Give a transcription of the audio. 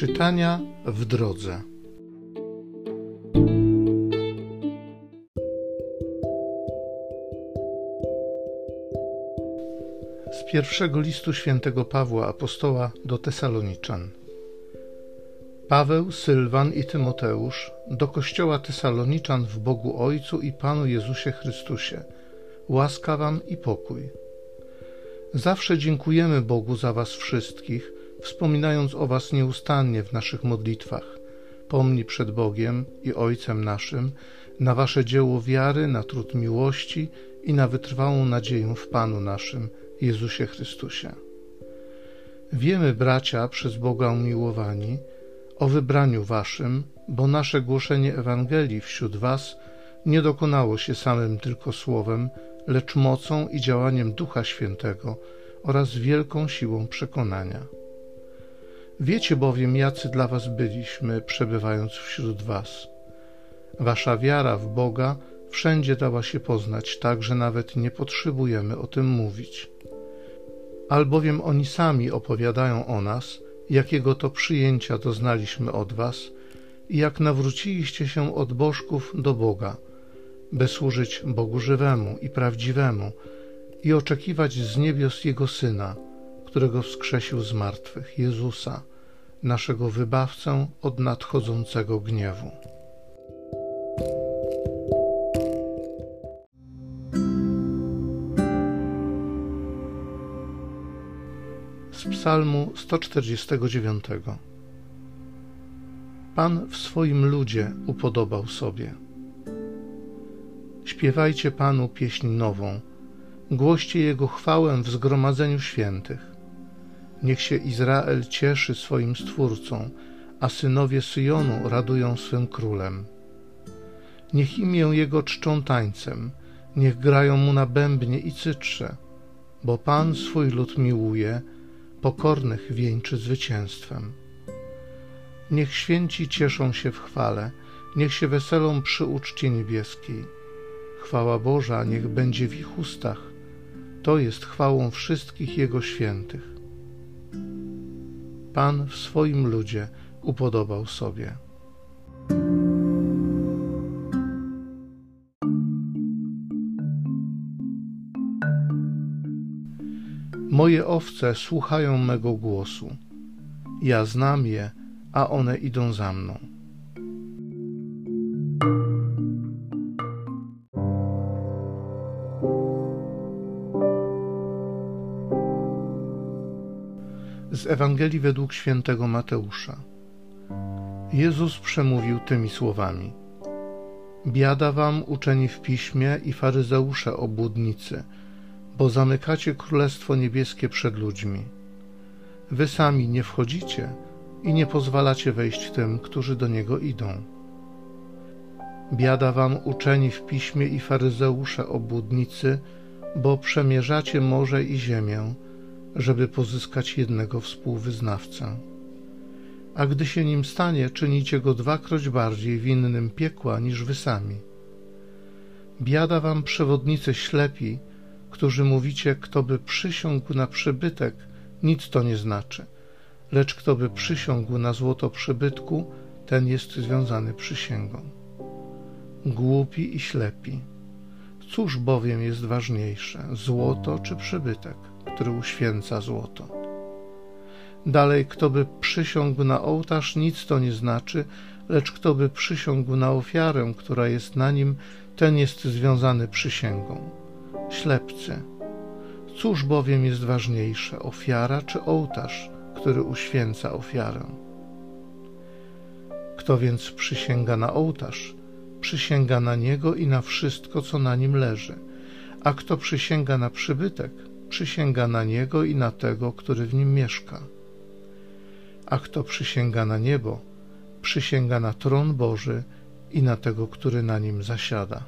Czytania w drodze. Z pierwszego listu świętego Pawła apostoła do Tesaloniczan. Paweł, Sylwan i Tymoteusz do kościoła Tesaloniczan w Bogu Ojcu i Panu Jezusie Chrystusie. Łaska wam i pokój. Zawsze dziękujemy Bogu za was wszystkich wspominając o Was nieustannie w naszych modlitwach. Pomni przed Bogiem i Ojcem naszym na Wasze dzieło wiary, na trud miłości i na wytrwałą nadzieję w Panu naszym, Jezusie Chrystusie. Wiemy, bracia, przez Boga umiłowani, o wybraniu Waszym, bo nasze głoszenie Ewangelii wśród Was nie dokonało się samym tylko słowem, lecz mocą i działaniem Ducha Świętego oraz wielką siłą przekonania. Wiecie bowiem, jacy dla was byliśmy, przebywając wśród was. Wasza wiara w Boga wszędzie dała się poznać, tak że nawet nie potrzebujemy o tym mówić. Albowiem oni sami opowiadają o nas, jakiego to przyjęcia doznaliśmy od was i jak nawróciliście się od bożków do Boga, by służyć Bogu żywemu i prawdziwemu i oczekiwać z niebios Jego Syna, którego wskrzesił z martwych, Jezusa, naszego wybawcę od nadchodzącego gniewu. Z Psalmu 149 Pan w swoim ludzie upodobał sobie. Śpiewajcie Panu pieśń nową, głoście Jego chwałę w zgromadzeniu świętych. Niech się Izrael cieszy swoim Stwórcą, a synowie Syjonu radują swym królem. Niech imię Jego czczą tańcem, niech grają Mu na bębnie i cytrze, bo Pan swój lud miłuje, pokornych wieńczy zwycięstwem. Niech święci cieszą się w chwale, niech się weselą przy uczcie niebieskiej. Chwała Boża niech będzie w ich ustach, to jest chwałą wszystkich Jego świętych. Pan w swoim ludzie upodobał sobie. Moje owce słuchają mego głosu. Ja znam je, a one idą za mną. Z Ewangelii według świętego Mateusza. Jezus przemówił tymi słowami: Biada wam, uczeni w piśmie i faryzeusze obłudnicy, bo zamykacie królestwo niebieskie przed ludźmi. Wy sami nie wchodzicie i nie pozwalacie wejść tym, którzy do niego idą. Biada wam, uczeni w piśmie i faryzeusze obłudnicy, bo przemierzacie morze i ziemię żeby pozyskać jednego współwyznawcę. A gdy się nim stanie, czynicie go dwakroć bardziej winnym piekła niż wy sami. Biada wam przewodnicy ślepi, którzy mówicie, kto by przysiągł na przybytek, nic to nie znaczy, lecz kto by przysiągł na złoto przybytku, ten jest związany przysięgą. Głupi i ślepi. Cóż bowiem jest ważniejsze, złoto czy przybytek? Który uświęca złoto. Dalej, kto by przysiągł na ołtarz, nic to nie znaczy, lecz kto by przysiągł na ofiarę, która jest na nim, ten jest związany przysięgą. Ślepcy. Cóż bowiem jest ważniejsze, ofiara czy ołtarz, który uświęca ofiarę? Kto więc przysięga na ołtarz, przysięga na niego i na wszystko, co na nim leży, a kto przysięga na przybytek, przysięga na niego i na tego, który w nim mieszka. A kto przysięga na niebo, przysięga na tron Boży i na tego, który na nim zasiada.